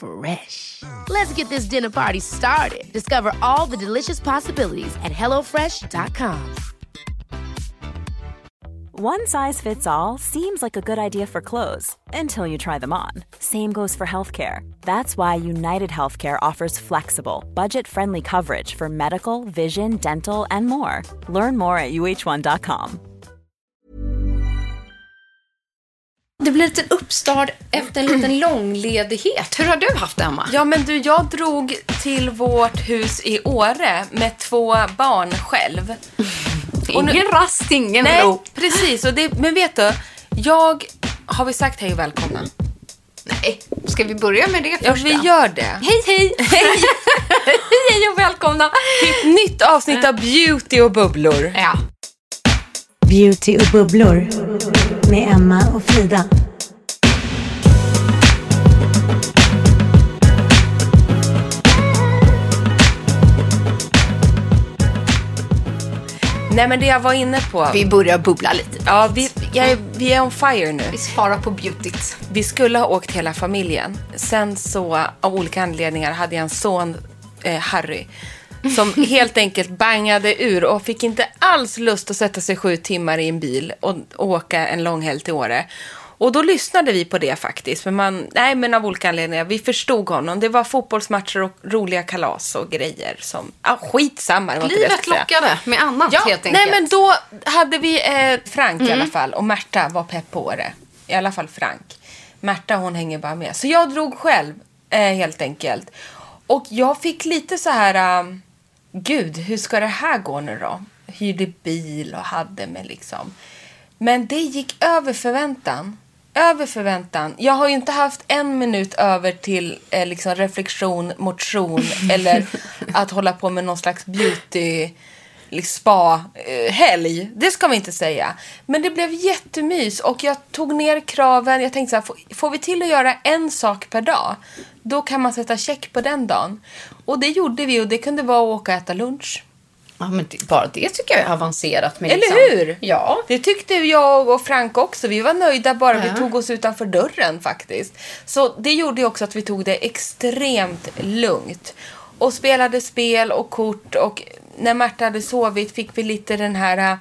Fresh. Let's get this dinner party started. Discover all the delicious possibilities at hellofresh.com. One size fits all seems like a good idea for clothes until you try them on. Same goes for healthcare. That's why United Healthcare offers flexible, budget friendly coverage for medical, vision, dental, and more. Learn more at uh1.com. Det blir en liten uppstart efter en liten långledighet. Hur har du haft det, Emma? Ja, men du, jag drog till vårt hus i Åre med två barn själv. Ingen nu, rast, ingen Nej, ro. precis. Och det, men vet du, jag... Har vi sagt hej och välkomna? Nej, ska vi börja med det Ja, första? vi gör det. Hej, hej! Hej! hej och välkomna till ett nytt avsnitt av Beauty och bubblor. Ja. Beauty och bubblor med Emma och Frida. Nej, men det jag var inne på. Vi börjar bubbla lite. Ja, vi, jag är, vi är on fire nu. Vi sparar på beautyt. Vi skulle ha åkt hela familjen. Sen så, av olika anledningar, hade jag en son, eh, Harry, som helt enkelt bangade ur och fick inte alls lust att sätta sig sju timmar i en bil och, åka en lång helg till Åre. Och då lyssnade vi på det faktiskt. Men man, nej, men av olika anledningar. Vi förstod honom. Det var fotbollsmatcher och roliga kalas och grejer. Som, ah, skitsamma. Det var inte Livet säga. lockade med annat Ja, helt enkelt. nej men då hade vi eh, Frank i alla fall och Märta var pepp på det. I alla fall Frank. Märta hon hänger bara med. Så jag drog själv eh, helt enkelt. Och jag fick lite så här, um, gud hur ska det här gå nu då? Hyrde bil och hade med liksom. Men det gick över förväntan. Över förväntan. Jag har ju inte haft en minut över till eh, liksom reflektion, motion eller att hålla på med någon slags beauty spa-helg. Det ska vi inte säga. Men det blev jättemys och jag tog ner kraven. Jag tänkte så här, får, får vi till att göra en sak per dag, då kan man sätta check på den dagen. Och det gjorde vi och det kunde vara att åka och äta lunch. Ja, men det, bara det tycker jag är avancerat. Med Eller liksom. hur? Ja. Det tyckte jag och Frank också. Vi var nöjda bara Ja. vi tog oss utanför dörren faktiskt. Så det gjorde också att vi tog det extremt lugnt. Och spelade spel och kort och när Märta hade sovit fick vi lite den här äh,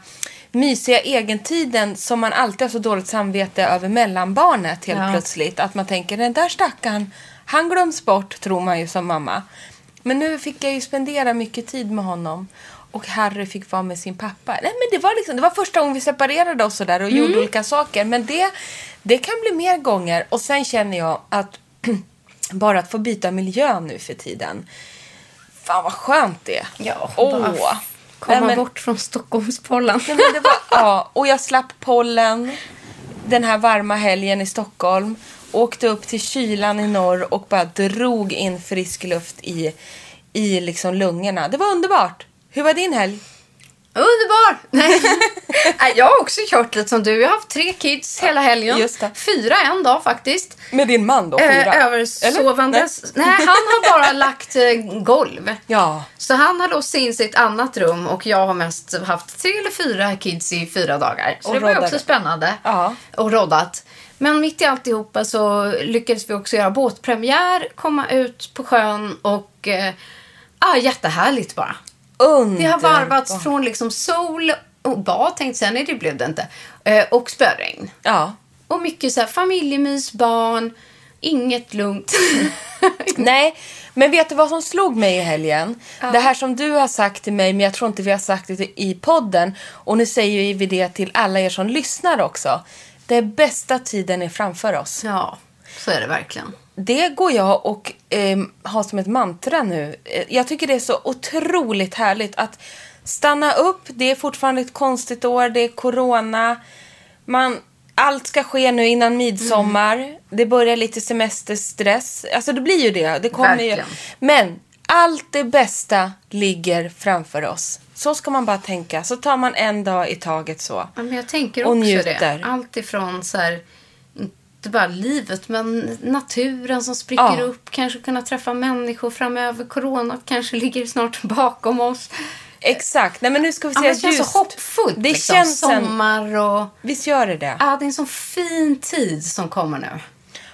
mysiga egentiden som man alltid har så dåligt samvete över mellanbarnet helt Ja. plötsligt. Att man tänker den där stackaren, han glöms bort tror man ju som mamma. Men nu fick jag ju spendera mycket tid med honom. Och Harry fick vara med sin pappa. Nej, men det, var liksom, det var första gången vi separerade oss och, där och gjorde olika saker. Men det, det kan bli mer gånger. Och sen känner jag att bara att få byta miljö nu för tiden. Fan vad skönt det är. Ja, Åh. bara Komma Nej, men- bort från Stockholmspollen. Nej, men det var, ja, och jag slapp pollen den här varma helgen i Stockholm. Åkte upp till kylan i norr och bara drog in frisk luft i, i liksom lungorna. Det var underbart. Hur var din helg? Underbar! Nej. Nej, jag har också kört lite som du. Jag har haft tre kids hela helgen. Fyra en dag faktiskt. Med din man då? Eh, översovandes. Nej. han har bara lagt eh, golv. Ja. Så han har låst in sitt annat rum och jag har mest haft tre eller fyra kids i fyra dagar. Så Och det var roddade. också spännande. Ja. Och roddat. Men mitt i alltihopa så lyckades vi också göra båtpremiär, komma ut på sjön och eh, ah, jättehärligt bara. Det Underbart. har varvats från liksom sol och bad tänkte jag nej det blev det inte. Eh, och spöregn. Ja. Och mycket så här familjemys, barn, inget lugnt. Nej, Men vet du vad som slog mig i helgen? Det här som du har sagt till mig, men jag tror inte vi har sagt det i podden. Och nu säger vi det till alla er som lyssnar också. Det bästa tiden är framför oss. Ja, så är det verkligen. Det går jag och eh, har som ett mantra nu. Eh, Jag tycker det är så otroligt härligt att stanna upp. Det är fortfarande ett konstigt år, det är corona. Man, allt ska ske nu innan midsommar. Det börjar lite semesterstress. Alltså det blir ju det. det kommer ju. Verkligen. Men allt det bästa ligger framför oss. Så ska man bara tänka. Så tar man en dag i taget så. Ja, men jag tänker Och också njuter. det. Allt ifrån så här, inte bara livet, men naturen som spricker Ja. upp. Kanske kunna träffa människor framöver. Corona kanske ligger snart bakom oss. Exakt. Nej men nu ska vi Ja, se men det känns ljust. så hoppfullt. Det liksom. känns. Sommar och... Visst gör det det? Ja, det är en sån fin tid som kommer nu.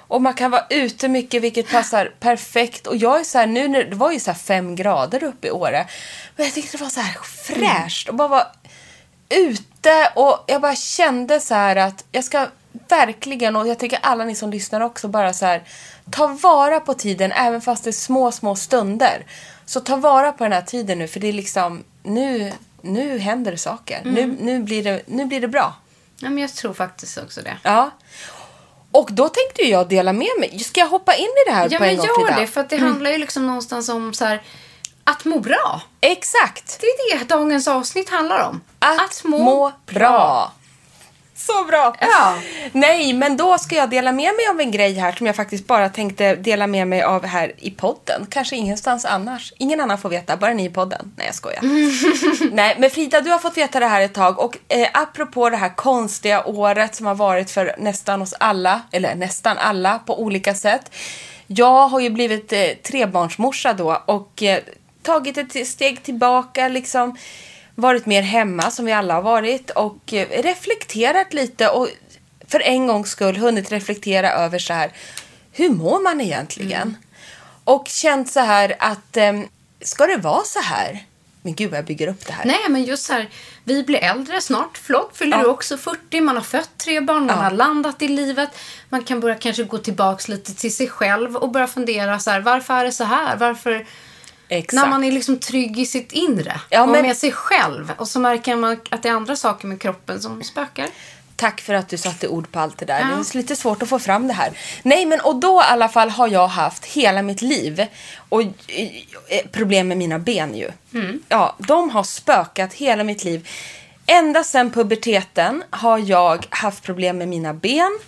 Och man kan vara ute mycket vilket passar perfekt. Och jag är så här, nu när det var ju så fem grader uppe i Åre. Men jag tyckte det var så här fräscht och bara vara ute. Och jag bara kände så här att jag ska verkligen, och jag tycker alla ni som lyssnar också, bara så här. Ta vara på tiden även fast det är små, små stunder. Så ta vara på den här tiden nu för det är liksom, nu, nu händer det saker. Nu, nu, blir det, nu blir det bra. Ja, men jag tror faktiskt också det. Ja. Och då tänkte jag dela med mig. Ska jag hoppa in i det här Ja, på men en gång gör Frida? det. För att det handlar ju liksom någonstans om så här, att må bra. Exakt. Det är det dagens avsnitt handlar om. Att, må, bra. Så bra. Ja. Nej, men då ska jag dela med mig av en grej här som jag faktiskt bara tänkte dela med mig av här i podden. Kanske ingenstans annars. Ingen annan får veta, bara ni i podden. Nej, jag skojar. Nej, men Frida, du har fått veta det här ett tag och eh, apropå det här konstiga året som har varit för nästan oss alla, eller nästan alla på olika sätt. Jag har ju blivit eh, trebarnsmorsa då och eh, tagit ett steg tillbaka liksom varit mer hemma som vi alla har varit och eh, reflekterat lite och för en gångs skull hunnit reflektera över så här hur mår man egentligen? Och känt så här att eh, ska det vara så här? Men gud vad jag bygger upp det här. Nej, men just så här, vi blir äldre snart. Förlåt, fyller Ja. du också 40? Man har fött tre barn, man Ja. har landat i livet. Man kan börja kanske gå tillbaks lite till sig själv och börja fundera så här, varför är det så här? Varför... Exakt. När man är liksom trygg i sitt inre Ja, och men- med sig själv. Och så märker man att det är andra saker med kroppen som spökar. Tack för att du satte ord på allt det där. Ja. Det är lite svårt att få fram det här. Nej, men och då i alla fall har jag haft hela mitt liv och eh, problem med mina ben ju. Ja, de har spökat hela mitt liv. Ända sedan puberteten har jag haft problem med mina ben.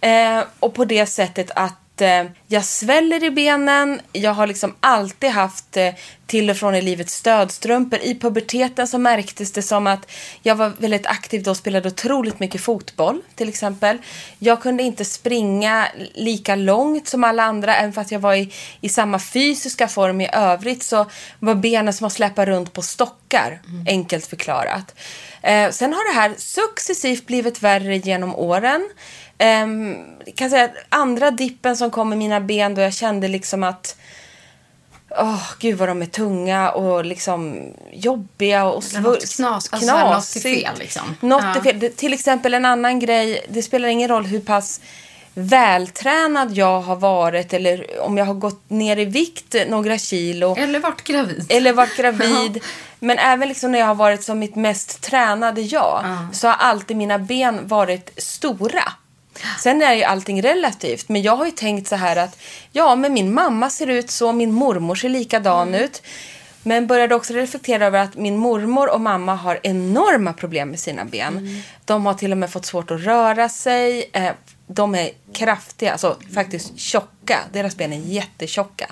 Eh, och på det sättet att eh, jag sväller i benen. Jag har liksom alltid haft eh, till och från i livet stödstrumpor. I puberteten så märktes det som att jag var väldigt aktiv då och spelade otroligt mycket fotboll till exempel. Jag kunde inte springa lika långt som alla andra även fast jag var i, i samma fysiska form i övrigt så var benen som att släppa runt på stockar, enkelt förklarat. Eh, sen har det här successivt blivit värre genom åren. Um, kan säga andra dippen som kom i mina ben då jag kände liksom att Åh, gud vad de är tunga och liksom jobbiga och Eller något svulst. knas- alltså, något är fel, liksom. Något Ja. är fel. Det, till exempel en annan grej, det spelar ingen roll hur pass vältränad jag har varit eller om jag har gått ner i vikt några kilo Eller varit gravid. eller varit gravid. Men även liksom när jag har varit som mitt mest tränade jag så har alltid mina ben varit stora. Sen är ju allting relativt, men jag har ju tänkt så här att ja, men min mamma ser ut så, min mormor ser likadan ut. Men började också reflektera över att min mormor och mamma har enorma problem med sina ben. De har till och med fått svårt att röra sig. Eh, de är kraftiga, alltså faktiskt tjocka. Deras ben är jättetjocka.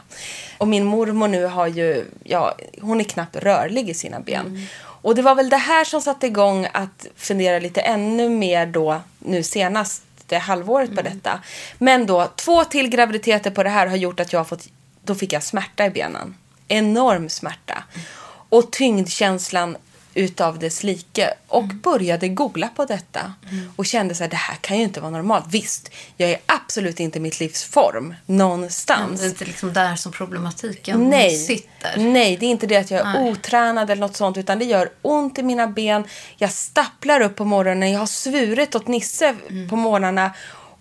Och min mormor nu har ju, ja, hon är knappt rörlig i sina ben. Och det var väl det här som satte igång att fundera lite ännu mer då nu senast det halvåret på detta. Men då två till graviditeter på det här har gjort att jag har fått, då fick jag smärta i benen. Enorm smärta. Och tyngdkänslan utav dess like. Och började googla på detta. Och kände så här, det här kan ju inte vara normalt. Visst, jag är absolut inte i mitt livs form någonstans. Det är inte liksom där som problematiken Nej, sitter. nej, det är inte det att jag är Nej. otränad eller något sånt. Utan det gör ont i mina ben. Jag stapplar upp på morgonen. Jag har svurit åt Nisse Mm. på morgnarna.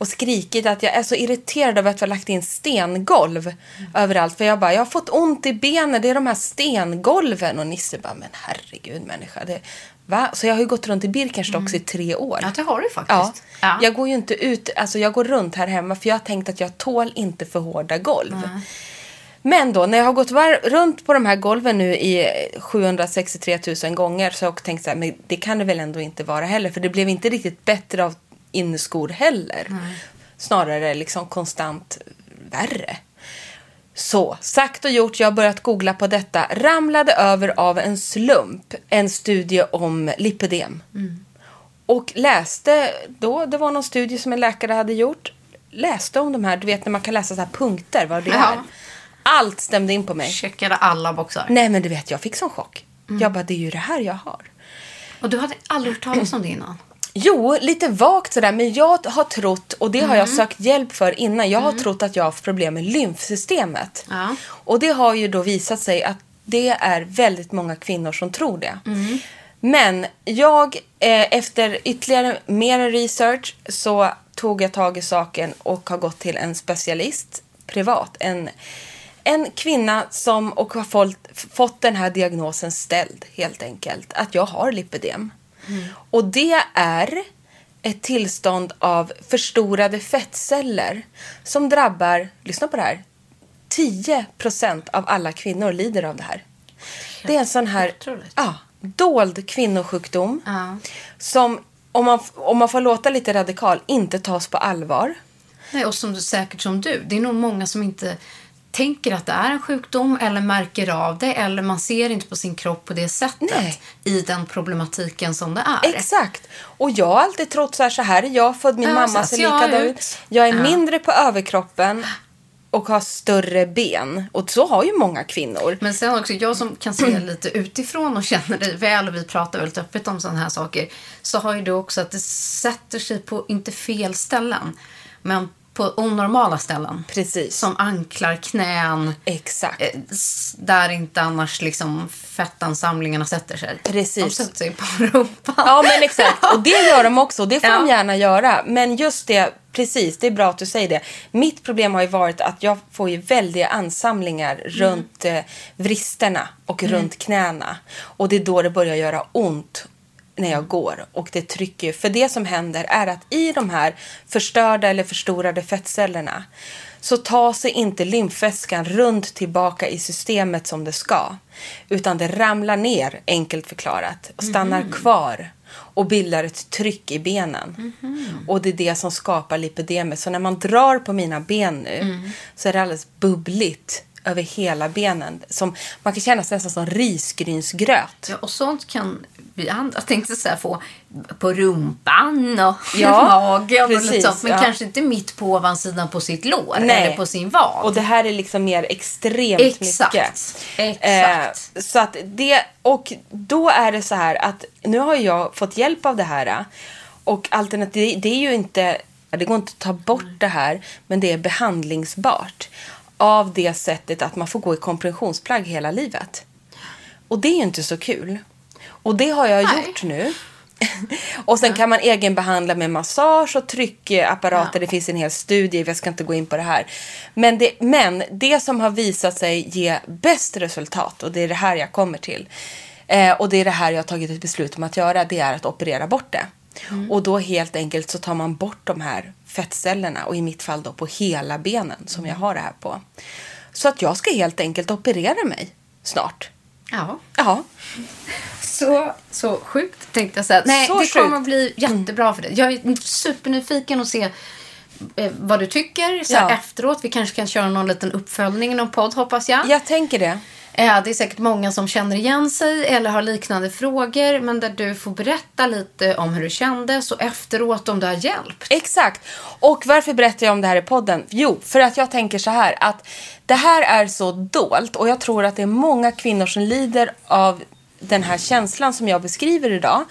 Och skrikit att jag är så irriterad över att vi har lagt in stengolv överallt. För jag bara, jag har fått ont i benen, det är de här stengolven. Och Nisse bara, men herregud människa. Det, va? Så jag har ju gått runt i Birkenstocks i tre år. Ja, det har du Ja, faktiskt. Ja. jag går ju inte ut, alltså jag går runt här hemma för jag har tänkt att jag tål inte för hårda golv. Men då när jag har gått runt på de här golven nu i 763 000 gånger så har jag tänkt så här, men det kan det väl ändå inte vara heller. För det blev inte riktigt bättre av inneskor heller. Snarare liksom konstant värre. Så, sagt och gjort, jag har börjat googla på detta. Ramlade över av en slump en studie om lipödem. Och läste då, det var någon studie som en läkare hade gjort. Läste om de här, du vet när man kan läsa så här punkter, vad det Ja. är. Allt stämde in på mig. Checkade alla boxar. Nej men du vet, jag fick sån chock. Jag bara, det är ju det här jag har. Och du hade aldrig hört talas om det innan? Jo, lite vagt sådär, men jag har trott, och det har Mm. jag sökt hjälp för innan, jag har trott att jag har haft problem med lymfsystemet. Ja. Och det har ju då visat sig att det är väldigt många kvinnor som tror det. Mm. Men jag, eh, efter ytterligare mer research, så tog jag tag i saken och har gått till en specialist privat. En, en kvinna som och har fått, fått den här diagnosen ställd helt enkelt. Att jag har lipödem. Och det är ett tillstånd av förstorade fettceller som drabbar, lyssna på det här, 10% av alla kvinnor lider av det här. Det är en sån här ja, dold kvinnosjukdom Ja. som, om man, om man får låta lite radikal, inte tas på allvar. Nej, och som du, säkert som du. Det är nog många som inte tänker att det är en sjukdom eller märker av det eller man ser inte på sin kropp på det sättet Nej. i den problematiken som det är. Exakt. Och jag har alltid trott så här, så här är jag född, min Ja, mamma ser likadan ut. Jag är Ja. mindre på överkroppen och har större ben. Och så har ju många kvinnor. Men sen också, jag som kan se lite utifrån och känner dig väl och vi pratar väldigt öppet om sådana här saker. Så har ju du också att det sätter sig på, inte fel ställen, men på onormala ställen. Precis. Som anklar, knän, Exakt. eh, där inte annars liksom fettansamlingarna sätter sig. Precis. De sätter sig på rumpan. Ja, men exakt. Och det gör de också. Det får Ja. de gärna göra. Men just det, precis, det är bra att du säger det. Mitt problem har ju varit att jag får ju väldiga ansamlingar runt eh, vristerna och runt knäna. Och det är då det börjar göra ont när jag går. Och det trycker. För det som händer är att i de här förstörda eller förstorade fettcellerna så tar sig inte lymfvätskan runt tillbaka i systemet som det ska. Utan det ramlar ner, enkelt förklarat, och stannar kvar och bildar ett tryck i benen. Och det är det som skapar lipödemet. Så när man drar på mina ben nu så är det alldeles bubbligt över hela benen. Som, man kan känna sig nästan som risgrynsgröt. Ja, och sånt kan andra tänkte så här, få på rumpan och Ja, magen och precis, sånt. Men ja. kanske inte mitt på ovansidan på sitt lår Nej. eller på sin vad. Och det här är liksom mer extremt Exakt. mycket. Exakt. Eh, så att det, och då är det så här att nu har jag fått hjälp av det här. Och alternativ, det är ju inte, det går inte att ta bort det här, men det är behandlingsbart. Av det sättet att man får gå i kompressionsplagg hela livet. Och det är ju inte så kul. Och det har jag Nej. gjort nu. och sen kan man egenbehandla med massage och tryckapparater. Det finns en hel studie, jag ska inte gå in på det här. Men det, men det som har visat sig ge bäst resultat, och det är det här jag kommer till. Eh, och det är det här jag har tagit ett beslut om att göra, det är att operera bort det. Och då helt enkelt så tar man bort de här fettcellerna och i mitt fall då på hela benen som jag har det här på. Så att jag ska helt enkelt operera mig snart. Ja. Ja, Så, så sjukt tänkte jag säga. Nej, Så det sjukt. Mm. kommer att bli jättebra för dig. Jag är supernyfiken att se eh, vad du tycker så här, Ja. efteråt. Vi kanske kan köra någon liten uppföljning i någon podd hoppas jag. jag tänker det. Eh, Det är säkert många som känner igen sig eller har liknande frågor men där du får berätta lite om hur du kände så efteråt om du har hjälpt. Exakt. Och varför berättar jag om det här i podden? Jo, för att jag tänker så här att det här är så dolt och jag tror att det är många kvinnor som lider av den här känslan som jag beskriver idag.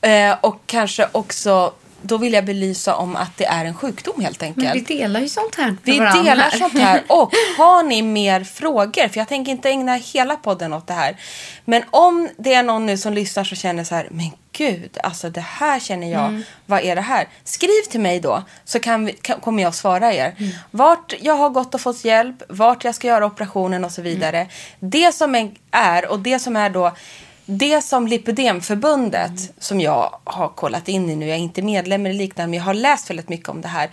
Eh, och kanske också, då vill jag belysa om att det är en sjukdom helt enkelt. Men vi delar ju sånt här Vi varandra delar sånt här. Och har ni mer frågor, för jag tänker inte ägna hela podden åt det här. Men om det är någon nu som lyssnar som känner så här, men gud, alltså det här känner jag. Mm. Vad är det här? Skriv till mig då så kan vi, kan, kommer jag svara er. Mm. Vart jag har gått och fått hjälp, vart jag ska göra operationen och så vidare. Mm. Det som är och det som är då det som Lipödemförbundet, Mm. som jag har kollat in i nu, jag är inte medlem eller liknande, men jag har läst väldigt mycket om det här.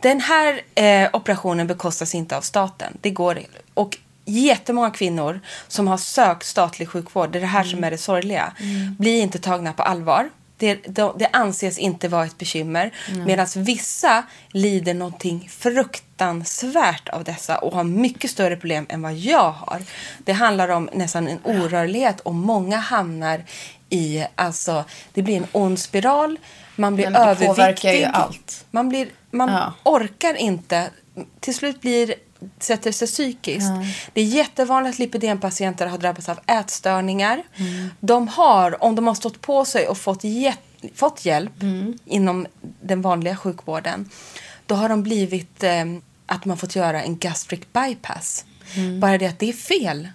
Den här eh, operationen bekostas inte av staten. Det går Och jättemånga kvinnor som har sökt statlig sjukvård, det är det här som är det sorgliga, blir inte tagna på allvar. Det, det, det anses inte vara ett bekymmer. Medan vissa lider någonting fruktansvärt av dessa och har mycket större problem än vad jag har. Det handlar om nästan en orörlighet och många hamnar i, alltså det blir en ond spiral. Man blir överviktig. Man, blir, man Ja. orkar inte. Till slut blir sätter sig psykiskt. Det är jättevanligt att lipidempatienter har drabbats av ätstörningar. De har, om de har stått på sig och fått, fått hjälp inom den vanliga sjukvården, då har de blivit eh, att man fått göra en gastric bypass. Bara det att det är fel.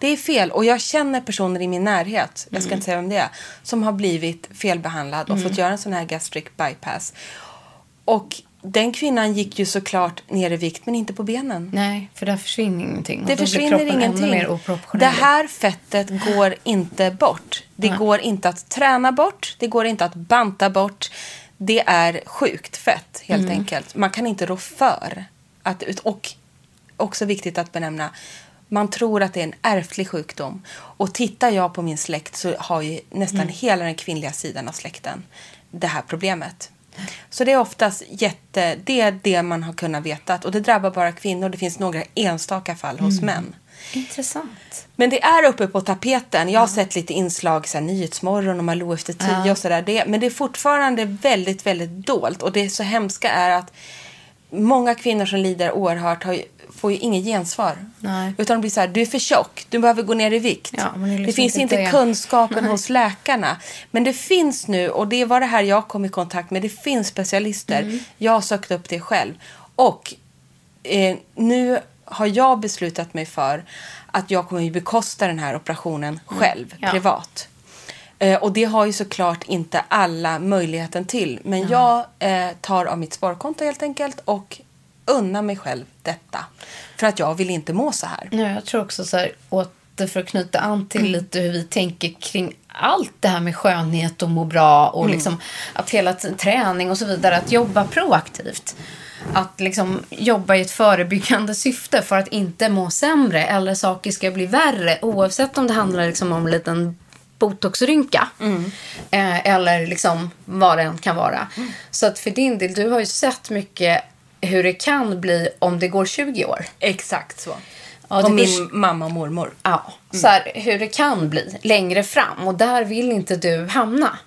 Det är fel. Och jag känner personer i min närhet, jag ska inte säga vem det är, som har blivit felbehandlad och fått göra en sån här gastric bypass. Och den kvinnan gick ju såklart ner i vikt, men inte på benen. Nej, för där försvinner ingenting. Det försvinner ingenting. Det här fettet går inte bort. Det går inte att träna bort. Det går inte att banta bort. Det är sjukt fett, helt Mm. enkelt. Man kan inte rå för. Att, och också viktigt att benämna. Man tror att det är en ärftlig sjukdom. Och tittar jag på min släkt så har ju nästan Mm. hela den kvinnliga sidan av släkten det här problemet. Så det är oftast jätte, det är det man har kunnat veta. Och det drabbar bara kvinnor. Det finns några enstaka fall hos Mm. män. Intressant. Men det är uppe på tapeten. Jag har sett lite inslag, så här, Nyhetsmorgon och Malou efter tio och sådär. Men det är fortfarande väldigt, väldigt dolt. Och det så hemska är att många kvinnor som lider oerhört har får ju inget gensvar. Nej. Utan de blir så här, du är för tjock, du behöver gå ner i vikt. Ja, det är det liksom finns inte det. kunskapen hos läkarna. Men det finns nu, och det var det här jag kom i kontakt med, det finns specialister. Mm. Jag har sökt upp det själv. Och eh, nu har jag beslutat mig för att jag kommer att bekosta den här operationen själv, Mm. Ja. privat. Eh, och det har ju såklart inte alla möjligheten till. Men jag eh, tar av mitt sparkonto helt enkelt och unnar mig själv detta. För att jag vill inte må så här. Ja, jag tror också så här, åter för att knyta an till Mm. lite hur vi tänker kring allt det här med skönhet och må bra och Mm. liksom att hela träning och så vidare, att jobba proaktivt. Att liksom jobba i ett förebyggande syfte för att inte må sämre eller saker ska bli värre oavsett om det handlar liksom om en liten botoxrynka eh, eller liksom vad det än kan vara. Så att för din del, du har ju sett mycket hur det kan bli om det går 20 år. Exakt så. Ja, det och min mamma och mormor. Ja, så här, hur det kan bli längre fram. Och där vill inte du hamna.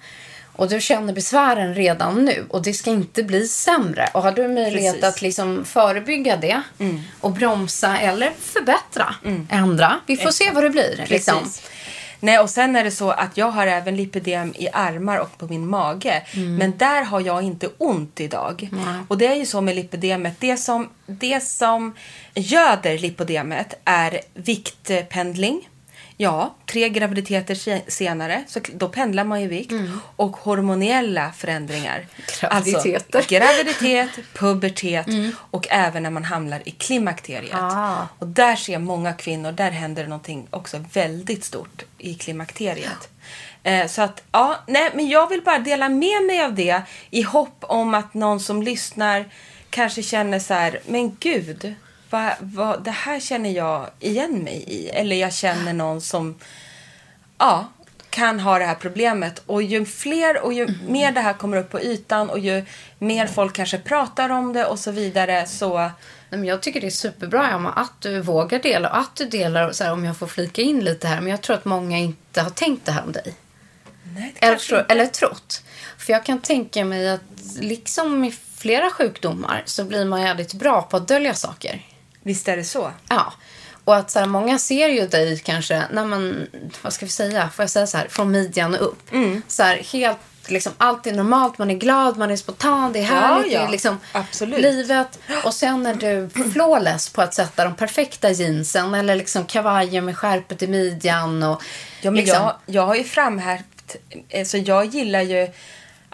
Och du känner besvären redan nu och det ska inte bli sämre. Och har du möjlighet Precis. att liksom förebygga det och bromsa eller förbättra, ändra. Vi får se vad det blir. Liksom. Nej, och sen är det så att jag har även lipödem i armar och på min mage. Men där har jag inte ont idag. Och det är ju så med lipödemet. Det som, det som göder lipödemet är viktpendling. Ja, tre graviditeter se- senare, så då pendlar man ju vikt. Och hormoniella förändringar. Graviditeter. Alltså, graviditet, pubertet och även när man hamnar i klimakteriet. Ah. Och där ser många kvinnor, där händer det någonting också väldigt stort i klimakteriet. Eh, så att, ja, nej, men jag vill bara dela med mig av det i hopp om att någon som lyssnar kanske känner så här, men gud, vad, vad, det här känner jag igen mig i. Eller jag känner någon som, ja, kan ha det här problemet. Och ju fler och ju mer det här kommer upp på ytan och ju mer folk kanske pratar om det och så vidare så men jag tycker det är superbra Emma, att du vågar dela och att du delar, så här, om jag får flika in lite här. Men jag tror att många inte har tänkt det här om dig. Nej, Eller, inte. eller trott. För jag kan tänka mig att liksom i flera sjukdomar så blir man jävligt bra på att dölja saker. Visst är det så? Ja. Och att så här, många ser ju dig kanske, nej men, vad ska vi säga, får jag säga så här, från midjan och upp. Mm. Så här, helt, liksom, allt är normalt, man är glad, man är spontan, det är härligt, ja. det är liksom Absolut. livet. Och sen är du flawless på att sätta de perfekta jeansen eller liksom kavajen med skärpet i midjan och Ja, men liksom, jag, jag har ju framhävt att eh, så jag gillar ju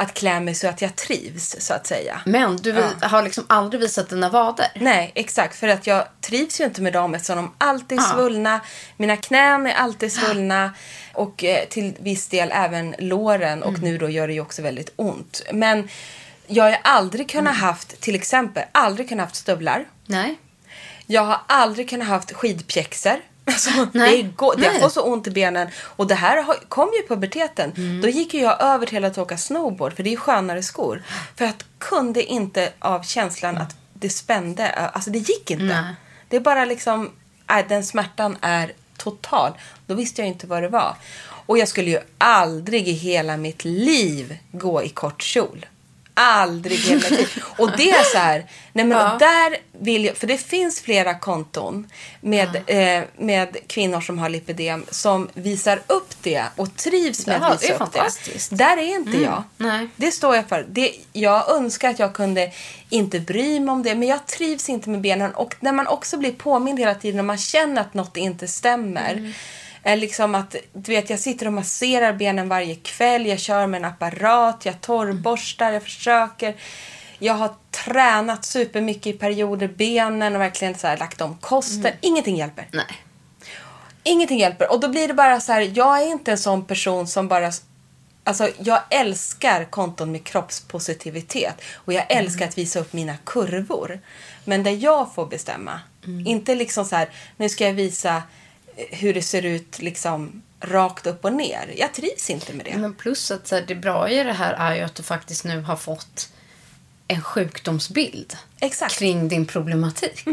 att klä mig så att jag trivs så att säga. Men du vi- har liksom aldrig visat dina vader. Nej, exakt. För att jag trivs ju inte med dem eftersom de alltid är svullna. Mina knän är alltid svullna. Och eh, till viss del även låren. Och nu då gör det ju också väldigt ont. Men jag har aldrig kunnat haft, till exempel, aldrig kunnat haft stövlar. Nej. Jag har aldrig kunnat haft skidpjäxor. Alltså, Nej. det, går, jag får så ont i benen. Och det här har, kom ju i puberteten. Mm. Då gick ju jag över till att åka snowboard. För det är ju skönare skor. För jag kunde inte av känslan att det spände. Alltså det gick inte. Nej. Det är bara liksom, nej, den smärtan är total. Då visste jag inte vad det var. Och jag skulle ju aldrig i hela mitt liv gå i kort kjol. Aldrig hela mitt liv. Och det är så här, nej men Ja. där vill jag, för det finns flera konton med, eh, med kvinnor som har lipidem som visar upp det och trivs med Ja, att visa upp det. Där är inte jag. nej. Det står jag för. Det, jag önskar att jag kunde inte bry mig om det, men jag trivs inte med benen. Och när man också blir påmind hela tiden och man känner att något inte stämmer. Är liksom att, du vet, jag sitter och masserar benen varje kväll. Jag kör med en apparat, jag torrborstar, jag försöker. Jag har tränat supermycket i perioder, benen och verkligen så här, lagt om kosten. Ingenting hjälper. Nej. Ingenting hjälper. Och då blir det bara så här, jag är inte en sån person som bara... Alltså jag älskar konton med kroppspositivitet. Och jag älskar att visa upp mina kurvor. Men där jag får bestämma. Inte liksom så här, nu ska jag visa hur det ser ut liksom rakt upp och ner. Jag trivs inte med det. Men plus att så här, det bra i det här är ju att du faktiskt nu har fått en sjukdomsbild Exakt. kring din problematik.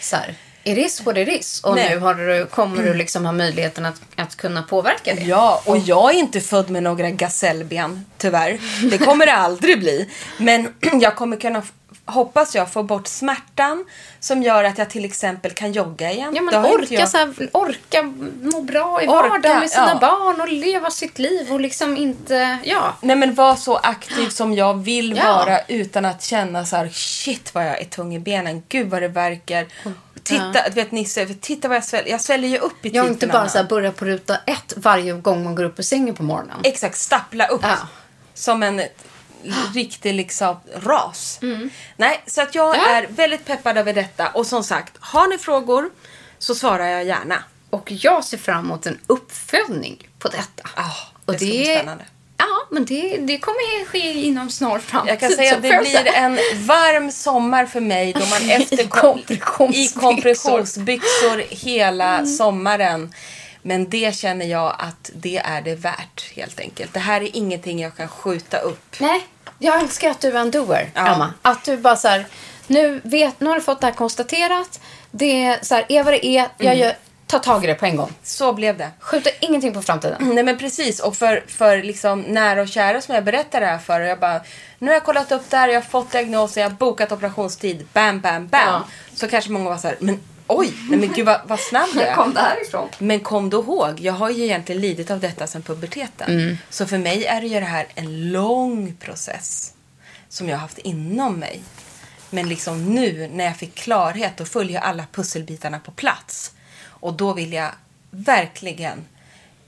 Så här, it is what it is. Och Nej. nu har du, kommer du liksom ha möjligheten att, att kunna påverka det. Ja, och jag är inte född med några gasellben, tyvärr. Det kommer det aldrig bli. Men jag kommer kunna, hoppas jag, få bort smärtan som gör att jag till exempel kan jogga igen. Ja, men orka, jag- så här, orka må bra i Orka, vardagen med sina ja. barn och leva sitt liv och liksom inte... Ja. Nej men vara så aktiv som jag vill Ja. vara utan att känna så här shit vad jag är tung i benen. Gud vad det verkar. Titta, du vet Nisse, titta vad jag sväljer. Jag sväljer ju upp i Jag har inte bara så här börja på ruta ett varje gång man går upp ur sängen på morgonen. Exakt, stappla upp. Ja. Som en riktig liksom ras. Nej, så att jag Mm. Ja. är väldigt peppad över detta. Och som sagt, har ni frågor så svarar jag gärna. Och jag ser fram emot en uppföljning på detta. Ah, det ska bli spännande. Ja, men det, det kommer ske inom snar framtid. Jag kan säga att det blir en varm sommar för mig då man efter I kompressionsbyxor. i kompressionsbyxor hela sommaren. Men det känner jag att det är det värt helt enkelt. Det här är ingenting jag kan skjuta upp. Nej, jag älskar att du är en doer, Ja. Emma. Att du bara så här, nu, vet, nu har du fått det här konstaterat. Det är så här, är vad det är. Mm. Jag gör, tar tag i det på en gång. Så blev det. Skjuter ingenting på framtiden. Nej men precis och för, för liksom nära och kära som jag berättar det här för och jag bara nu har jag kollat upp det här, jag har fått diagnosen, jag har bokat operationstid, bam bam bam. Ja. Så kanske många var så här, men oj, nej men gud vad, vad snabb du är. det här ifrån? Men kom då ihåg, jag har ju egentligen lidit av detta sedan puberteten. Så för mig är det ju det här en lång process som jag har haft inom mig. Men liksom nu när jag fick klarhet, då följer alla pusselbitarna på plats. Och då vill jag verkligen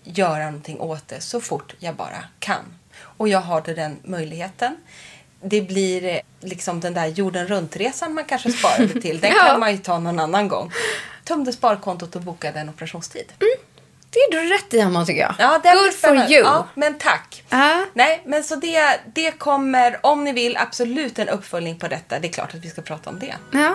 göra någonting åt det så fort jag bara kan. Och jag har den möjligheten. Det blir eh, liksom den där jorden runt-resan man kanske sparade till. Den kan man ju ta någon annan gång. Tömde sparkontot och bokade en operationstid. Det är du rätt i, Emma, tycker jag. Ja, det Good for you. Ja, men tack. Ja. Nej, men så det, det kommer, om ni vill, absolut en uppföljning på detta. Det är klart att vi ska prata om det. Ja.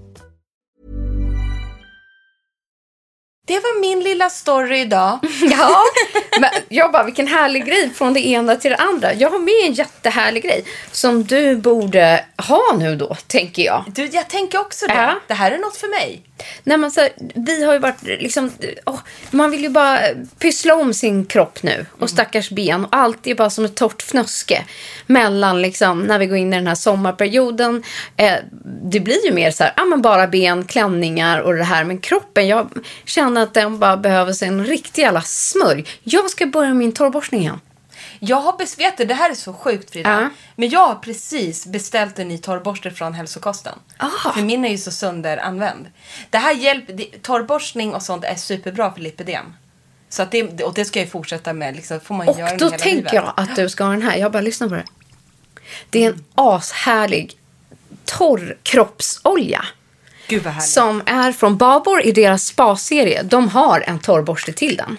Det var min lilla story idag. Ja, men jag bara, vilken härlig grej från det ena till det andra. Jag har med en jättehärlig grej som du borde ha nu då, tänker jag. Du, jag tänker också det. Ja. Det här är något för mig. Nej, men så, här, vi har ju varit liksom, åh, man vill ju bara pyssla om sin kropp nu och stackars ben. Och allt är bara som ett torrt fnöske mellan liksom, när vi går in i den här sommarperioden. Eh, det blir ju mer så här, ja men bara ben, klänningar och det här. Men kroppen, jag känner att den bara behöver sig en riktig jävla smörj. Jag ska börja min torrborstning igen. Jag har bes- vet du, det här är så sjukt Frida. Ja. Men jag har precis beställt en ny torrborste från hälsokosten. Ah. För min är ju så sönderanvänd. Det här hjälper, torrborstning och sånt är superbra för lipidem. Så att det, och det ska jag ju fortsätta med. Liksom, får man Och göra då tänker livet. jag att du ska ha den här. Jag bara lyssnar på det. Det är en ashärlig torr kroppsolja. Gud vad härligt. Som är från Babor i deras spa-serie. De har en torrborste till den.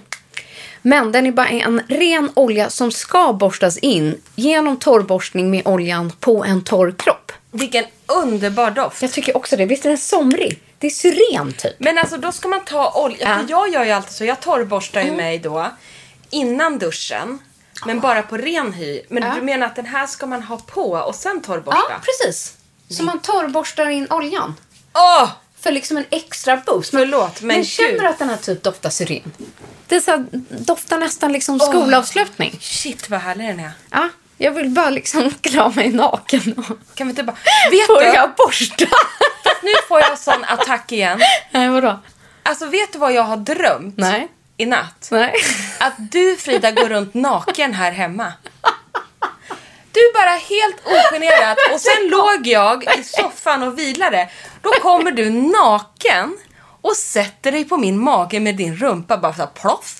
Men den är bara en ren olja som ska borstas in genom torrborstning med oljan på en torr kropp. Vilken underbar doft. Jag tycker också det. Visst är den somrig? Det är syren typ. Men alltså då ska man ta olja. Ja. För jag gör ju alltid så. Jag torrborstar ju mig då innan duschen. Men bara på ren hy. Men Ja. du menar att den här ska man ha på och sen torrborsta? Ja, precis. Så man torrborstar in oljan. Åh! För liksom en extra boost. Förlåt, men men känner du att den här typ doftar syren? Det är så här, doftar nästan liksom skolavslutning. Shit vad härlig den är. Ja, jag vill bara liksom klä mig naken och Kan vi inte bara... Vet får du? jag borsta? Nu får jag sån attack igen. Nej, vadå? Alltså vet du vad jag har drömt? Nej. I natt? Nej. Att du Frida går runt naken här hemma. Du bara helt ogenerat och sen låg jag i soffan och vilade. Då kommer du naken och sätter dig på min mage med din rumpa bara så här ploff.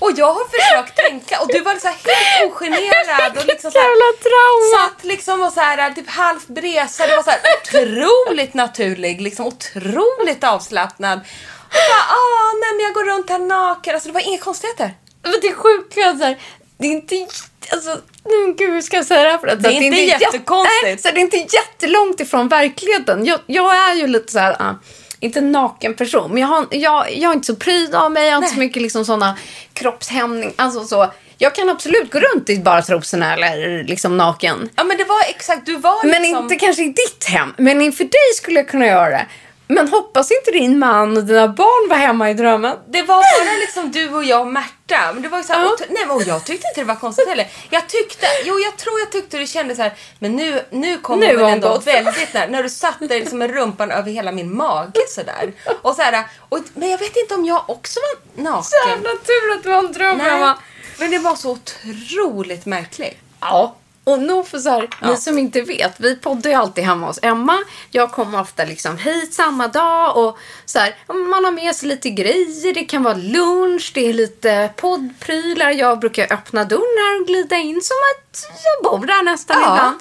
Och jag har försökt tänka och du var så här helt ogenerad och liksom så här, satt liksom och så här typ halvt bresad. Det var så här otroligt naturlig, liksom otroligt avslappnad. Och bara, ah, nej men jag går runt här naken. Alltså det var inga konstigheter. Men det är sjukt så här, det är inte... Alltså, nej, gud, hur ska jag säga det här för att Det är inte jät- jättekonstigt. Nej, så det är inte jättelångt ifrån verkligheten. Jag, jag är ju lite så här, ah, inte en naken person, men jag, har, jag, jag är inte så pryd av mig. Jag har inte så mycket liksom såna kroppshämning. Alltså så. Jag kan absolut gå runt i bara trosorna eller liksom naken. Ja men det var exakt, du var Men liksom... inte kanske i ditt hem. Men inför dig skulle jag kunna göra det. Men hoppas inte din man och dina barn var hemma i drömmen. Det var bara liksom du och jag och Märta. Men det var ju så här, otro- nej men jag tyckte inte det var konstigt heller. Jag tyckte, jo jag tror jag tyckte du kände så här, men nu, nu kommer Nu hon var ändå gott. väldigt nära. När du satte liksom med rumpan över hela min mage sådär. Och så här, och, men jag vet inte om jag också var naken. Jävla tur att du har en dröm Nej, men det var så otroligt märkligt. Ja. Och nog för så här, ni som inte vet, vi poddar ju alltid hemma hos Emma. Jag kommer ofta liksom hit samma dag och så här, man har med sig lite grejer. Det kan vara lunch, det är lite poddprylar. Jag brukar öppna dörren här och glida in som att jag bor där nästan Ja. ibland.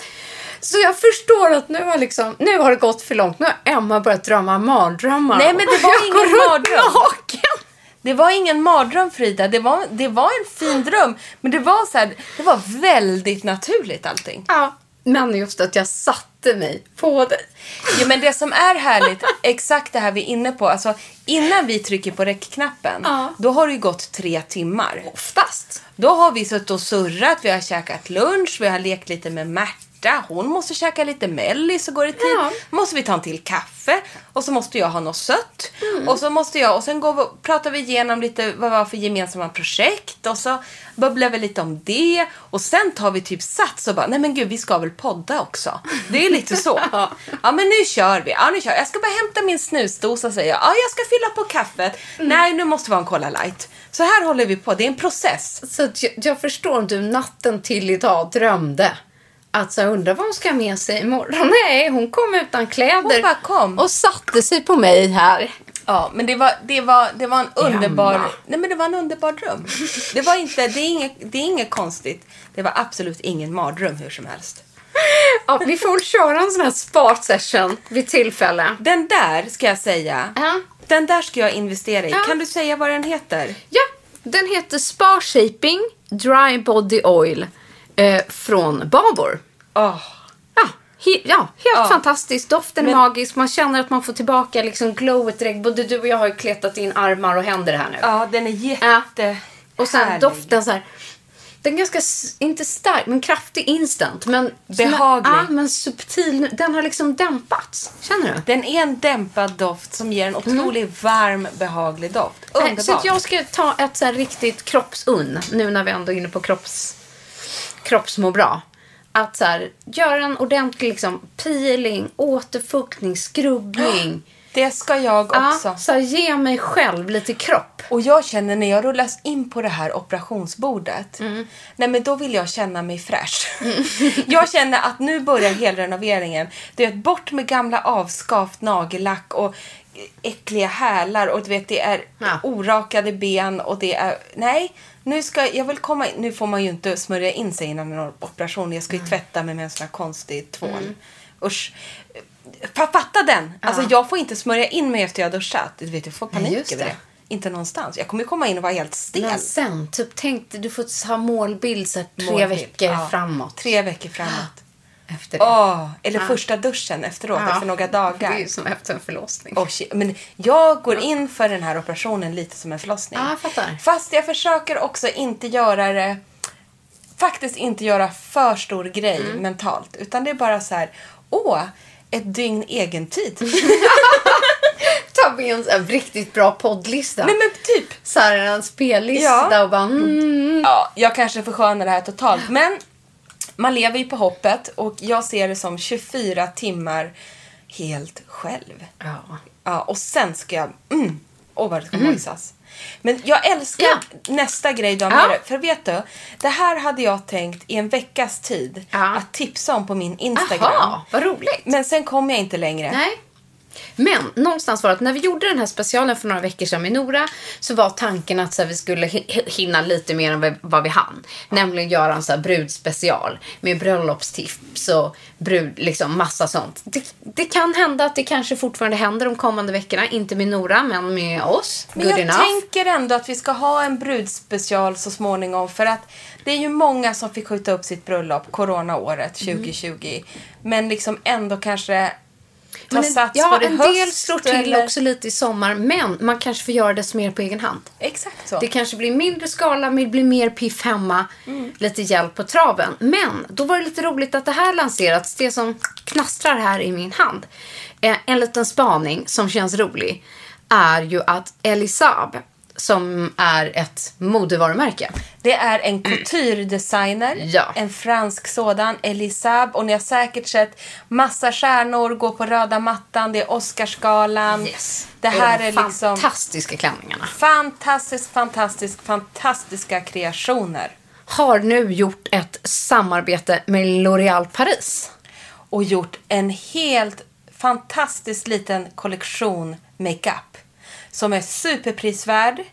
Så jag förstår att nu har, liksom, nu har det gått för långt. Nu har Emma börjat drömma mardrömmar. Nej, men det var jag ingen mardröm. naken. Det var ingen mardröm Frida, det var, det var en fin dröm. Men det var så här, det var väldigt naturligt allting. Ja, men just att jag satte mig på dig. Ja, men det som är härligt, exakt det här vi är inne på. Alltså, innan vi trycker på räckknappen, Ja. då har det gått tre timmar. Oftast. Då har vi suttit och surrat, vi har käkat lunch, vi har lekt lite med Märta, Märta, hon måste käka lite mellis så går det tid. Ja. Måste vi ta en till kaffe och så måste jag ha något sött. Mm. Och så måste jag, och sen går vi, pratar vi igenom lite vad det var för gemensamma projekt och så bubblar vi lite om det. Och sen tar vi typ sats och bara, nej men gud vi ska väl podda också. Det är lite så. ja men nu kör vi. Ja nu kör vi. Jag ska bara hämta min snusdosa säger jag. Ja jag ska fylla på kaffet. Mm. Nej nu måste vi ha en Cola light. Så här håller vi på. Det är en process. Så jag, jag förstår om du natten till idag drömde att så undrar vad hon ska med sig imorgon. Nej, hon kom utan kläder. Hon bara kom. Och satte sig på mig här. Ja, men det var, det var, det var en underbar... Emma. Nej, men det var en underbar dröm. Det var inte... Det är, inget, det är inget konstigt. Det var absolut ingen mardröm hur som helst. Ja, vi får väl köra en sån här spa-session vid tillfälle. Den där ska jag säga. Ja. Den där ska jag investera i. Ja. Kan du säga vad den heter? Ja, den heter Spa Shaping Dry Body Oil eh, från Babor. Åh, Ja, he, ja helt Ja. fantastiskt. Doften är Men- magisk. Man känner att man får tillbaka liksom glowet direkt. Både du och jag har ju kletat in armar och händer här nu. ja, den är jätte... Och sen härlig. doften så här. Den är ganska, inte stark, men kraftig instant. Men, Behaglig. Ja, men subtil. Den har liksom dämpats. Känner du? Den är en dämpad doft som ger en otroligt varm, behaglig doft. Nej, Underbart. Så att jag ska ta ett så riktigt kroppsunn, nu när vi ändå är inne på kropps, kroppsmå bra. Att så här, göra en ordentlig liksom, peeling, återfuktning, skrubbning. Det ska jag också. Ja, så här, ge mig själv lite kropp. Och jag känner när jag rullas in på det här operationsbordet. Mm. Nej men då vill jag känna mig fräsch. jag känner att nu börjar helrenoveringen. Det är bort med gamla avskavt nagellack och äckliga hälar och du vet det är Ja. orakade ben och det är... Nej, nu ska jag vill komma. Nu får man ju inte smörja in sig innan en operation. Jag ska Mm. ju tvätta mig med en sån här konstig tvål. Usch. Fa- Fatta den! Alltså jag får inte smörja in mig efter jag har duschat. Du vet, jag får Nej, panik just över det. det. Inte någonstans. Jag kommer komma in och vara helt stel. Men sen, typ tänk du får ha målbild så tre Målbild. veckor Ja. framåt. Tre veckor framåt. Efter det. Åh, eller första duschen efteråt, Ja. efter några Det är dagar. som efter en förlossning. Shit. men jag går in för den här operationen lite som en förlossning. Jag fattar. Fast jag försöker också inte göra det faktiskt inte göra för stor grej Mm. mentalt. Utan det är bara så här, åh, ett dygn egentid. Ta med en här riktigt bra poddlista. Nej men typ. Så här en spellista Ja. och bara... Mm. Ja, jag kanske förskönar det här totalt. Men man lever ju på hoppet och jag ser det som 24 timmar helt själv. Ja. Ja, och sen ska jag... Mm, åh, vad det ska mojsas. Men jag älskar Ja. nästa grej du har Ja. med dig. För vet du, det här hade jag tänkt i en veckas tid Ja. att tipsa om på min Instagram. Aha, vad roligt. Men sen kom jag inte längre. Nej. Men någonstans var att när vi gjorde den här specialen för några veckor sedan med Nora så var tanken att så här, vi skulle hi- hinna lite mer än vad- vi hann. Nämligen göra en så här brudspecial med bröllopstips och brud, liksom massa sånt. Det, det kan hända att det kanske fortfarande händer de kommande veckorna. Inte med Nora, men med oss. Men Good jag enough. tänker ändå att vi ska ha en brudspecial så småningom. För att det är ju många som fick skjuta upp sitt bröllop coronaåret Mm. 2020. Men liksom ändå kanske ta Men en, sats ja, för en höst. del slår till eller- också lite i sommar, men man kanske får göra det som mer på egen hand. Exakt så. Det kanske blir mindre skala, men det blir mer piff hemma. Mm. Lite hjälp på traven. Men då var det lite roligt att det här lanserats. Det som knastrar här i min hand. Eh, En liten spaning som känns rolig är ju att Elisab, som är ett modevarumärke. Det är en couture-designer, Ja. en fransk sådan, Elisab. Och ni har säkert sett massa stjärnor gå på röda mattan. Det är Oscarsgalan. Det här de är liksom fantastiska klänningarna. fantastiskt, fantastiskt, fantastiska kreationer. Har nu gjort ett samarbete med L'Oréal Paris. Och gjort en helt fantastisk liten kollektion makeup. Som är superprisvärd.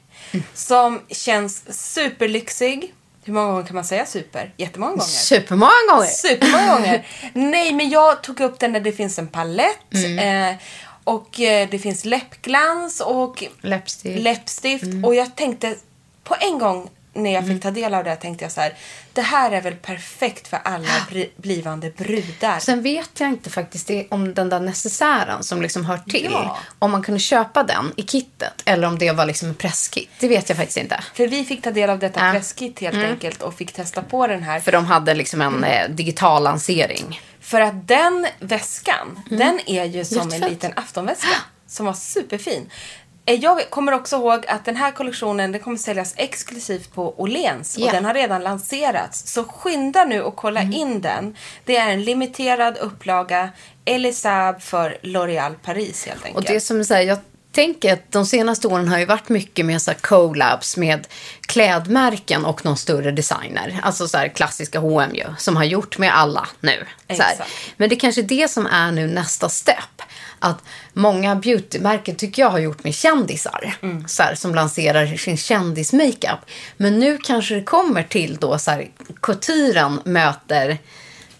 Som känns superlyxig. Hur många gånger kan man säga super? Jättemånga gånger. Supermånga gånger. Supermånga gånger. Nej, men jag tog upp den där det finns en palett. Mm. Eh, och eh, det finns läppglans och Läppstift. läppstift. Och jag tänkte på en gång när jag Mm. fick ta del av det tänkte jag så här. Det här är väl perfekt för alla bri- blivande brudar. Sen vet jag inte faktiskt om den där necessären som liksom hör till. Ja. Om man kunde köpa den i kittet eller om det var liksom en presskit. Det vet jag faktiskt inte. För vi fick ta del av detta Ja. presskit helt enkelt och fick testa på den här. För de hade liksom en eh, digital lansering. För att den väskan, den är ju som en Jättefett. liten aftonväska. Som var superfin. Eh, Jag kommer också ihåg att den här kollektionen den kommer säljas exklusivt på Åhléns. Ja. Och den har redan lanserats. Så skynda nu och kolla in den. Det är en limiterad upplaga Elisab för L'Oréal Paris helt enkelt. Och det som säger, jag tänker att de senaste åren har ju varit mycket med så här collabs med klädmärken och någon större designer. Alltså så här klassiska H&M ju, som har gjort med alla nu. Så här. Men det är kanske det som är nu nästa step. Att många beautymärken tycker jag har gjort med kändisar. Så här, som lanserar sin kändismakeup. Men nu kanske det kommer till då så här, couturen möter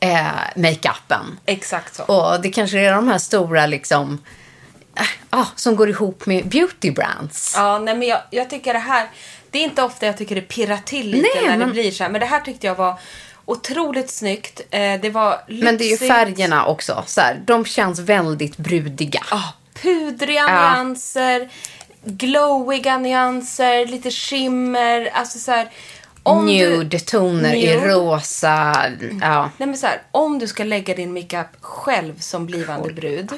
eh, makeupen. Exakt så. Och det kanske är de här stora liksom, äh, ah, som går ihop med beauty brands. Ja, nej men jag, jag tycker det här, det är inte ofta jag tycker det pirrar till lite Nej, när det men- blir så här. Men det här tyckte jag var otroligt snyggt. Eh, det var lyxigt. Men det är ju färgerna också. Så här, de känns väldigt brudiga. Ah, pudriga Ja. nyanser, glowiga nyanser, lite skimmer. Alltså så här, om du- Nude-toner i rosa. Ja. Nej men så här, om du ska lägga din makeup själv som blivande brud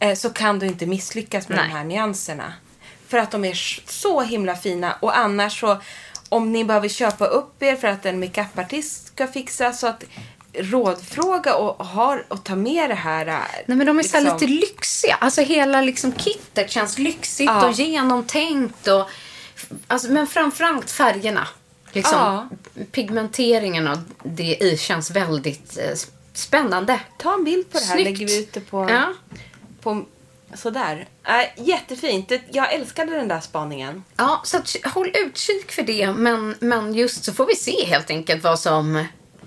eh, så kan du inte misslyckas med Nej. de här nyanserna. För att de är så himla fina och annars så om ni behöver köpa upp er för att en makeupartist ska fixa så att rådfråga och, har, och ta med det här. Nej, men de är så liksom- lite lyxiga. Alltså hela liksom kittet känns lyxigt Ja. och genomtänkt. Och, alltså, men framförallt färgerna. Liksom, Pigmenteringen och det i känns väldigt eh, spännande. Ta en bild på det här, Snyggt. lägger vi ut det på, Ja. på sådär. Äh, jättefint. Jag älskade den där spaningen. Ja, så att, håll utkik för det. Men, men just så får vi se helt enkelt vad som,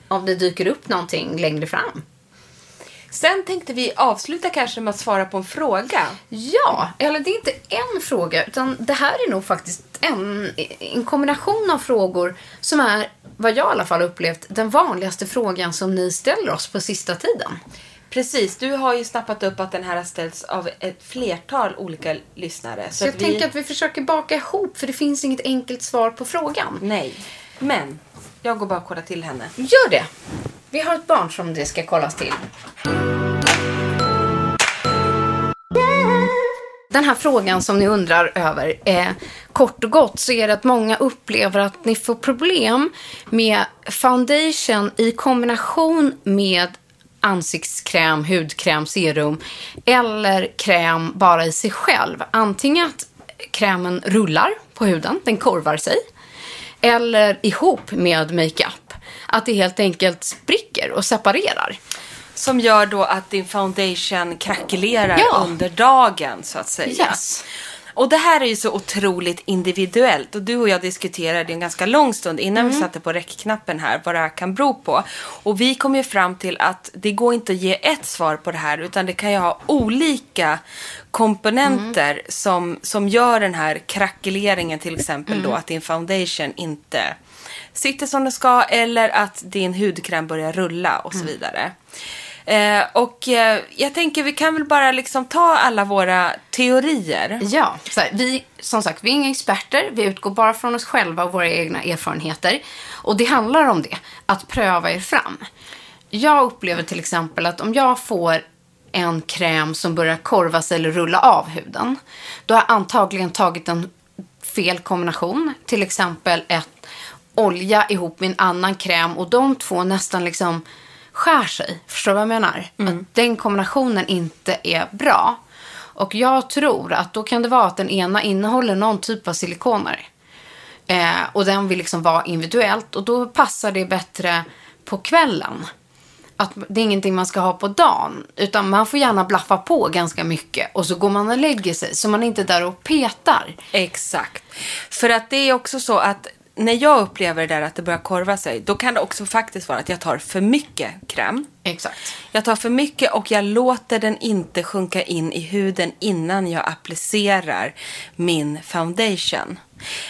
om det dyker upp någonting längre fram. Sen tänkte vi avsluta kanske med att svara på en fråga. Ja, eller det är inte en fråga, utan det här är nog faktiskt en, en kombination av frågor som är, vad jag i alla fall upplevt, den vanligaste frågan som ni ställer oss på sista tiden. Precis, du har ju snappat upp att den här har ställts av ett flertal olika lyssnare. Så, jag tänker att vi försöker baka ihop, för det finns inget enkelt svar på frågan. Nej, men jag går bara och kollar till henne. Gör det! Vi har ett barn som det ska kollas till. Den här frågan som ni undrar över, eh, kort och gott så är det att många upplever att ni får problem med foundation i kombination med ansiktskräm, hudkräm, serum eller kräm bara i sig själv. Antingen att krämen rullar på huden, den korvar sig, eller ihop med makeup. Att det helt enkelt spricker och separerar. Som gör då att din foundation krackelerar Ja. under dagen så att säga. Yes. Och det här är ju så otroligt individuellt. Och du och jag diskuterade en ganska lång stund innan Mm. vi satte på räckknappen här vad det här kan bero på. Och vi kom ju fram till att det går inte att ge ett svar på det här utan det kan ju ha olika komponenter Mm. som, som gör den här krackeleringen till exempel Mm. då att din foundation inte sitter som den ska eller att din hudkräm börjar rulla och så Mm. vidare. Eh, och eh, jag tänker vi kan väl bara liksom ta alla våra teorier. Ja, så här, vi, som sagt, vi är inga experter. Vi utgår bara från oss själva och våra egna erfarenheter. Och det handlar om det, att pröva er fram. Jag upplever till exempel att om jag får en kräm som börjar korvas eller rulla av huden, då har jag antagligen tagit en fel kombination. Till exempel ett olja ihop med en annan kräm och de två nästan liksom skär sig. Förstår du vad jag menar? Att den kombinationen inte är bra. Och jag tror att då kan det vara att den ena innehåller någon typ av silikoner. Eh, och den vill liksom vara individuellt och då passar det bättre på kvällen. Att det är ingenting man ska ha på dagen. Utan man får gärna blaffa på ganska mycket. Och så går man och lägger sig. Så man är inte där och petar. Exakt. För att det är också så att när jag upplever det där att det börjar korva sig, då kan det också faktiskt vara att jag tar för mycket kräm. Exakt. Jag tar för mycket och jag låter den inte sjunka in i huden innan jag applicerar min foundation.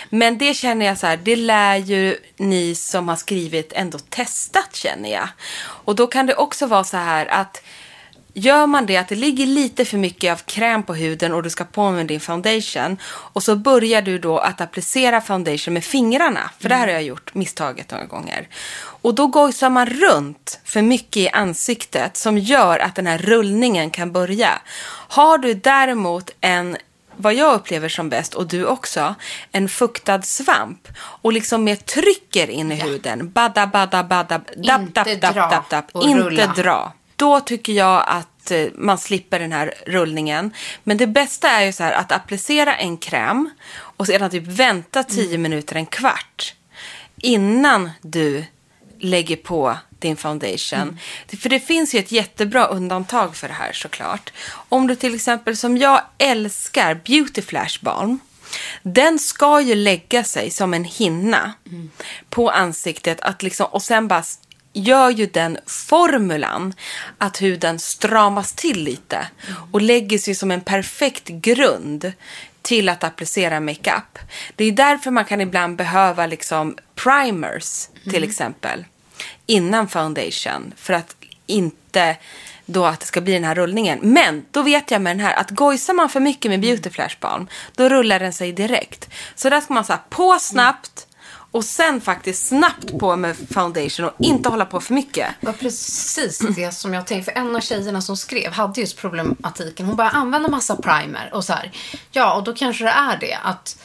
Men det känner jag så här, det lär ju ni som har skrivit ändå testat känner jag. Och då kan det också vara så här att Gör man det att det ligger lite för mycket av kräm på huden och du ska på med din foundation och så börjar du då att applicera foundation med fingrarna, för det här har jag gjort misstaget några gånger. Och då gojsar man runt för mycket i ansiktet som gör att den här rullningen kan börja. Har du däremot en vad jag upplever som bäst, och du också, en fuktad svamp och liksom mer trycker in i huden. Badda, badda, badda, dapp, dapp, dapp, dapp, dapp. Inte dra. Då tycker jag att eh, man slipper den här rullningen. Men det bästa är ju så här att applicera en kräm och sedan typ vänta 10 Mm. minuter, en kvart innan du lägger på din foundation. Mm. För det finns ju ett jättebra undantag för det här såklart. Om du till exempel, som jag älskar, Beauty Flash Balm. Den ska ju lägga sig som en hinna på ansiktet att liksom, och sen bara gör ju den formulan att huden stramas till lite och lägger sig som en perfekt grund till att applicera makeup. Det är därför man kan ibland behöva liksom primers till exempel innan foundation för att inte då att det ska bli den här rullningen. Men då vet jag med den här att gojsar man för mycket med beauty flash balm då rullar den sig direkt. Så där ska man så här på snabbt och sen faktiskt snabbt på med foundation och inte hålla på för mycket. Det var precis det som jag tänkte. För en av tjejerna som skrev hade just problematiken. Hon bara använda massa primer och så här. Ja, och då kanske det är det att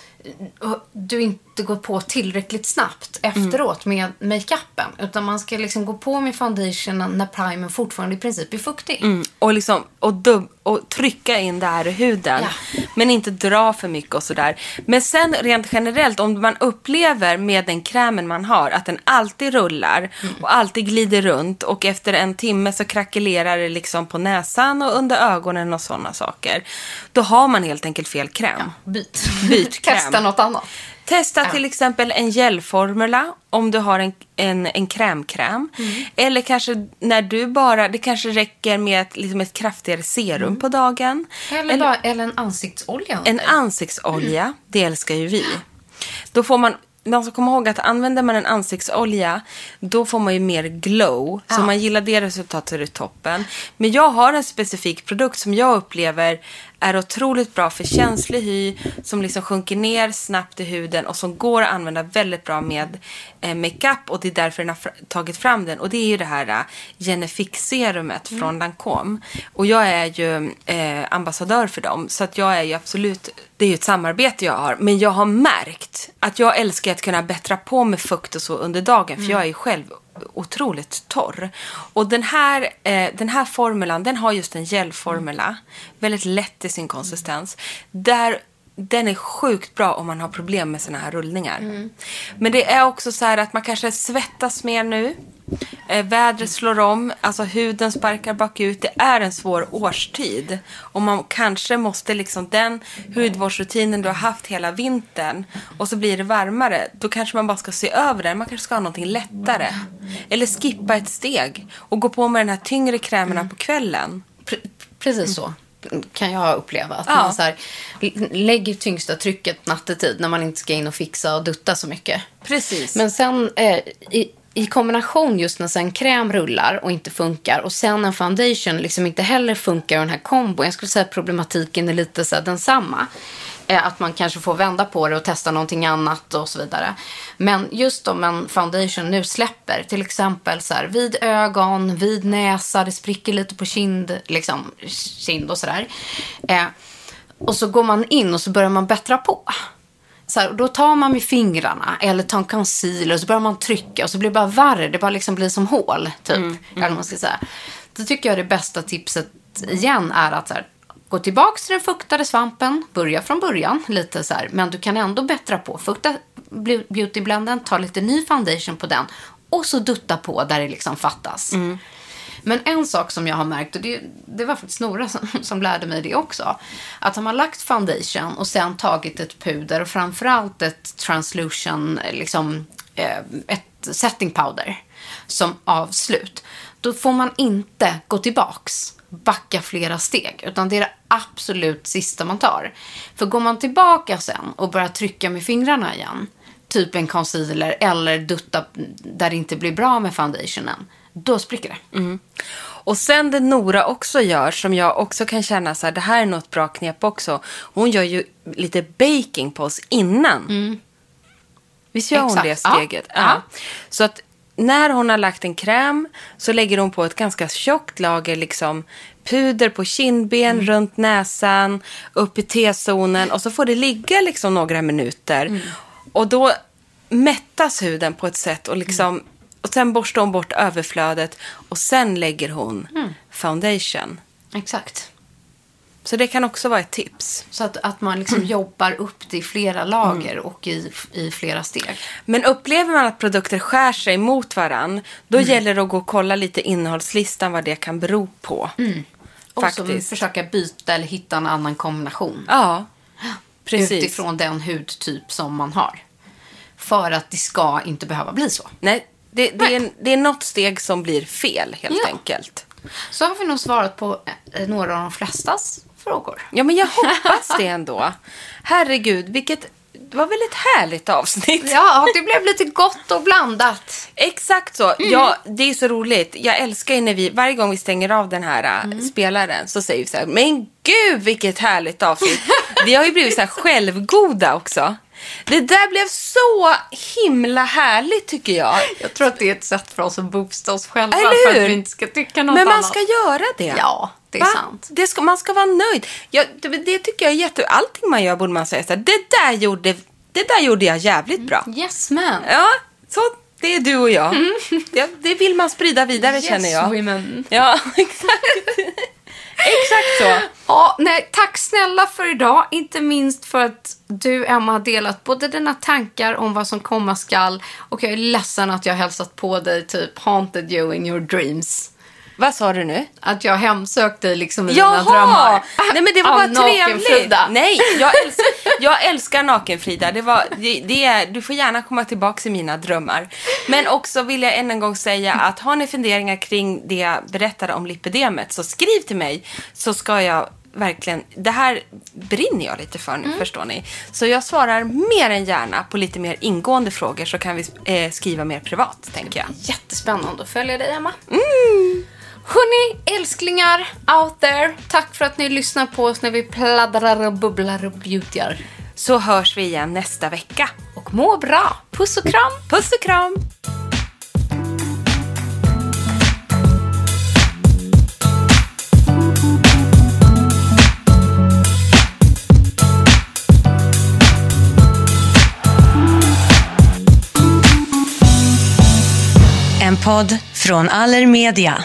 eh, du inte går på tillräckligt snabbt efteråt med makeupen. Utan man ska liksom gå på med foundationen när primern fortfarande i princip är fuktig. Mm, och, liksom, och, dub, och trycka in det här i huden. Ja. Men inte dra för mycket och sådär. Men sen rent generellt, om man upplever med den krämen man har att den alltid rullar och alltid glider runt och efter en timme så krackelerar det liksom på näsan och under ögonen och sådana saker. Då har man helt enkelt fel kräm. Byt. Byt kräm. Testa något annat. Testa till exempel en gelformula om du har en, en, en krämkräm. Mm. Eller kanske när du bara, det kanske räcker med ett, liksom ett kraftigare serum Mm. på dagen. Eller, bara, eller en ansiktsolja. En ansiktsolja, det älskar ju vi. Då får man, man ska komma ihåg att använder man en ansiktsolja, då får man ju mer glow. Så om man gillar det resultatet så är det toppen. Men jag har en specifik produkt som jag upplever är otroligt bra för känslig hy, som liksom sjunker ner snabbt i huden och som går att använda väldigt bra med eh, makeup och det är därför den har tagit fram den. Och det är ju det här uh, Genefix-serumet från Lancome. Och jag är ju eh, ambassadör för dem, så att jag är ju absolut, det är ju ett samarbete jag har. Men jag har märkt att jag älskar att kunna bättra på med fukt och så under dagen, för jag är ju själv otroligt torr. Och den här, eh, den här formulan, den har just en gelformula. Väldigt lätt i sin konsistens. Där den är sjukt bra om man har problem med såna här rullningar. Men det är också så här att man kanske svettas mer nu. Eh, vädret slår om, alltså huden sparkar bakut. Det är en svår årstid. Och man kanske måste liksom den hudvårdsrutinen du har haft hela vintern och så blir det varmare. Då kanske man bara ska se över den. Man kanske ska ha någonting lättare. Eller skippa ett steg och gå på med den här tyngre krämerna på kvällen. Pre- precis så kan jag uppleva. Att Ja. man så här, lägger tyngsta trycket nattetid när man inte ska in och fixa och dutta så mycket. Precis. Men sen eh, i, i kombination just när sen kräm rullar och inte funkar och sen en foundation liksom inte heller funkar och den här kombon. Jag skulle säga att problematiken är lite så här densamma. Eh, att man kanske får vända på det och testa någonting annat och så vidare. Men just om en foundation nu släpper, till exempel så här, vid ögon, vid näsa, det spricker lite på kind, liksom, kind och sådär. Eh, och så går man in och så börjar man bättra på. Så här, då tar man med fingrarna eller tar en concealer och så börjar man trycka och så blir det bara värre. Det bara liksom blir som hål, typ. Eller vad man ska säga. Då tycker jag det bästa tipset igen är att så här, gå tillbaka till den fuktade svampen, börja från början lite så här, men du kan ändå bättra på. Fukta beautyblenden, ta lite ny foundation på den och så dutta på där det liksom fattas. Men en sak som jag har märkt, och det, det var faktiskt Nora som, som lärde mig det också. Att har man lagt foundation och sen tagit ett puder och framförallt ett translution, liksom eh, ett setting powder som avslut. Då får man inte gå tillbaks backa flera steg. Utan det är det absolut sista man tar. För går man tillbaka sen och börjar trycka med fingrarna igen. Typ en concealer eller dutta där det inte blir bra med foundationen. Då spricker det. Och sen det Nora också gör, som jag också kan känna så här, det här är något bra knep också. Hon gör ju lite baking på oss innan. Visst gör hon Exakt. det Ja. steget? Ja. Så att när hon har lagt en kräm så lägger hon på ett ganska tjockt lager liksom puder på kindben, Mm. runt näsan, upp i T-zonen och så får det ligga liksom några minuter. Mm. Och då mättas huden på ett sätt och liksom och sen borstar hon bort överflödet och sen lägger hon Mm. foundation. Exakt. Så det kan också vara ett tips. Så att, att man liksom jobbar upp det i flera lager och i, i flera steg. Men upplever man att produkter skär sig mot varann, då Mm. gäller det att gå och kolla lite innehållslistan vad det kan bero på. Och så Faktiskt. försöka byta eller hitta en annan kombination. Ja, precis. Utifrån den hudtyp som man har. För att det ska inte behöva bli så. Nej, det, det, är, det är något steg som blir fel helt Ja. enkelt. Så har vi nog svarat på eh, några av de flestas frågor. Ja, men jag hoppas det ändå. Herregud, vilket... Det var väl ett härligt avsnitt? Ja, det blev lite gott och blandat. Exakt så. Ja, det är så roligt. Jag älskar ju när vi, varje gång vi stänger av den här äh, spelaren så säger vi så här, men gud vilket härligt avsnitt. vi har ju blivit så här självgoda också. Det där blev så himla härligt tycker jag. Jag tror att det är ett sätt för oss att boosta oss själva. Eller För hur? att vi inte ska tycka något Men man annat. ska göra det. Ja, det är sant. Det ska, man ska vara nöjd. Ja, det, det tycker jag är jätte... Allting man gör borde man säga så här, det där gjorde, det där gjorde jag jävligt bra. Yes man. Ja, så det är du och jag. Det, det vill man sprida vidare yes känner jag. women. Ja, exakt exakt så. Ja, nej, tack snälla för idag. Inte minst för att du, Emma, har delat både dina tankar om vad som komma skall och jag är ledsen att jag har hälsat på dig typ haunted you in your dreams. Vad sa du nu? Att jag hemsökt dig liksom i dina drömmar. Nej men det var bara trevligt. Nej, jag älskar, jag älskar Naken-Frida. Det var, det, det är, du får gärna komma tillbaka i mina drömmar. Men också vill jag än en gång säga att har ni funderingar kring det jag berättade om lipidemet så skriv till mig så ska jag verkligen, det här brinner jag lite för nu Mm. förstår ni. Så jag svarar mer än gärna på lite mer ingående frågor så kan vi eh, skriva mer privat tänker jag. Jättespännande att följa dig, Emma. Hörni, älsklingar out there. Tack för att ni lyssnar på oss när vi pladdrar och bubblar och beautyar. Så hörs vi igen nästa vecka. Och må bra. Puss och kram. Puss och kram! En podd från Allermedia.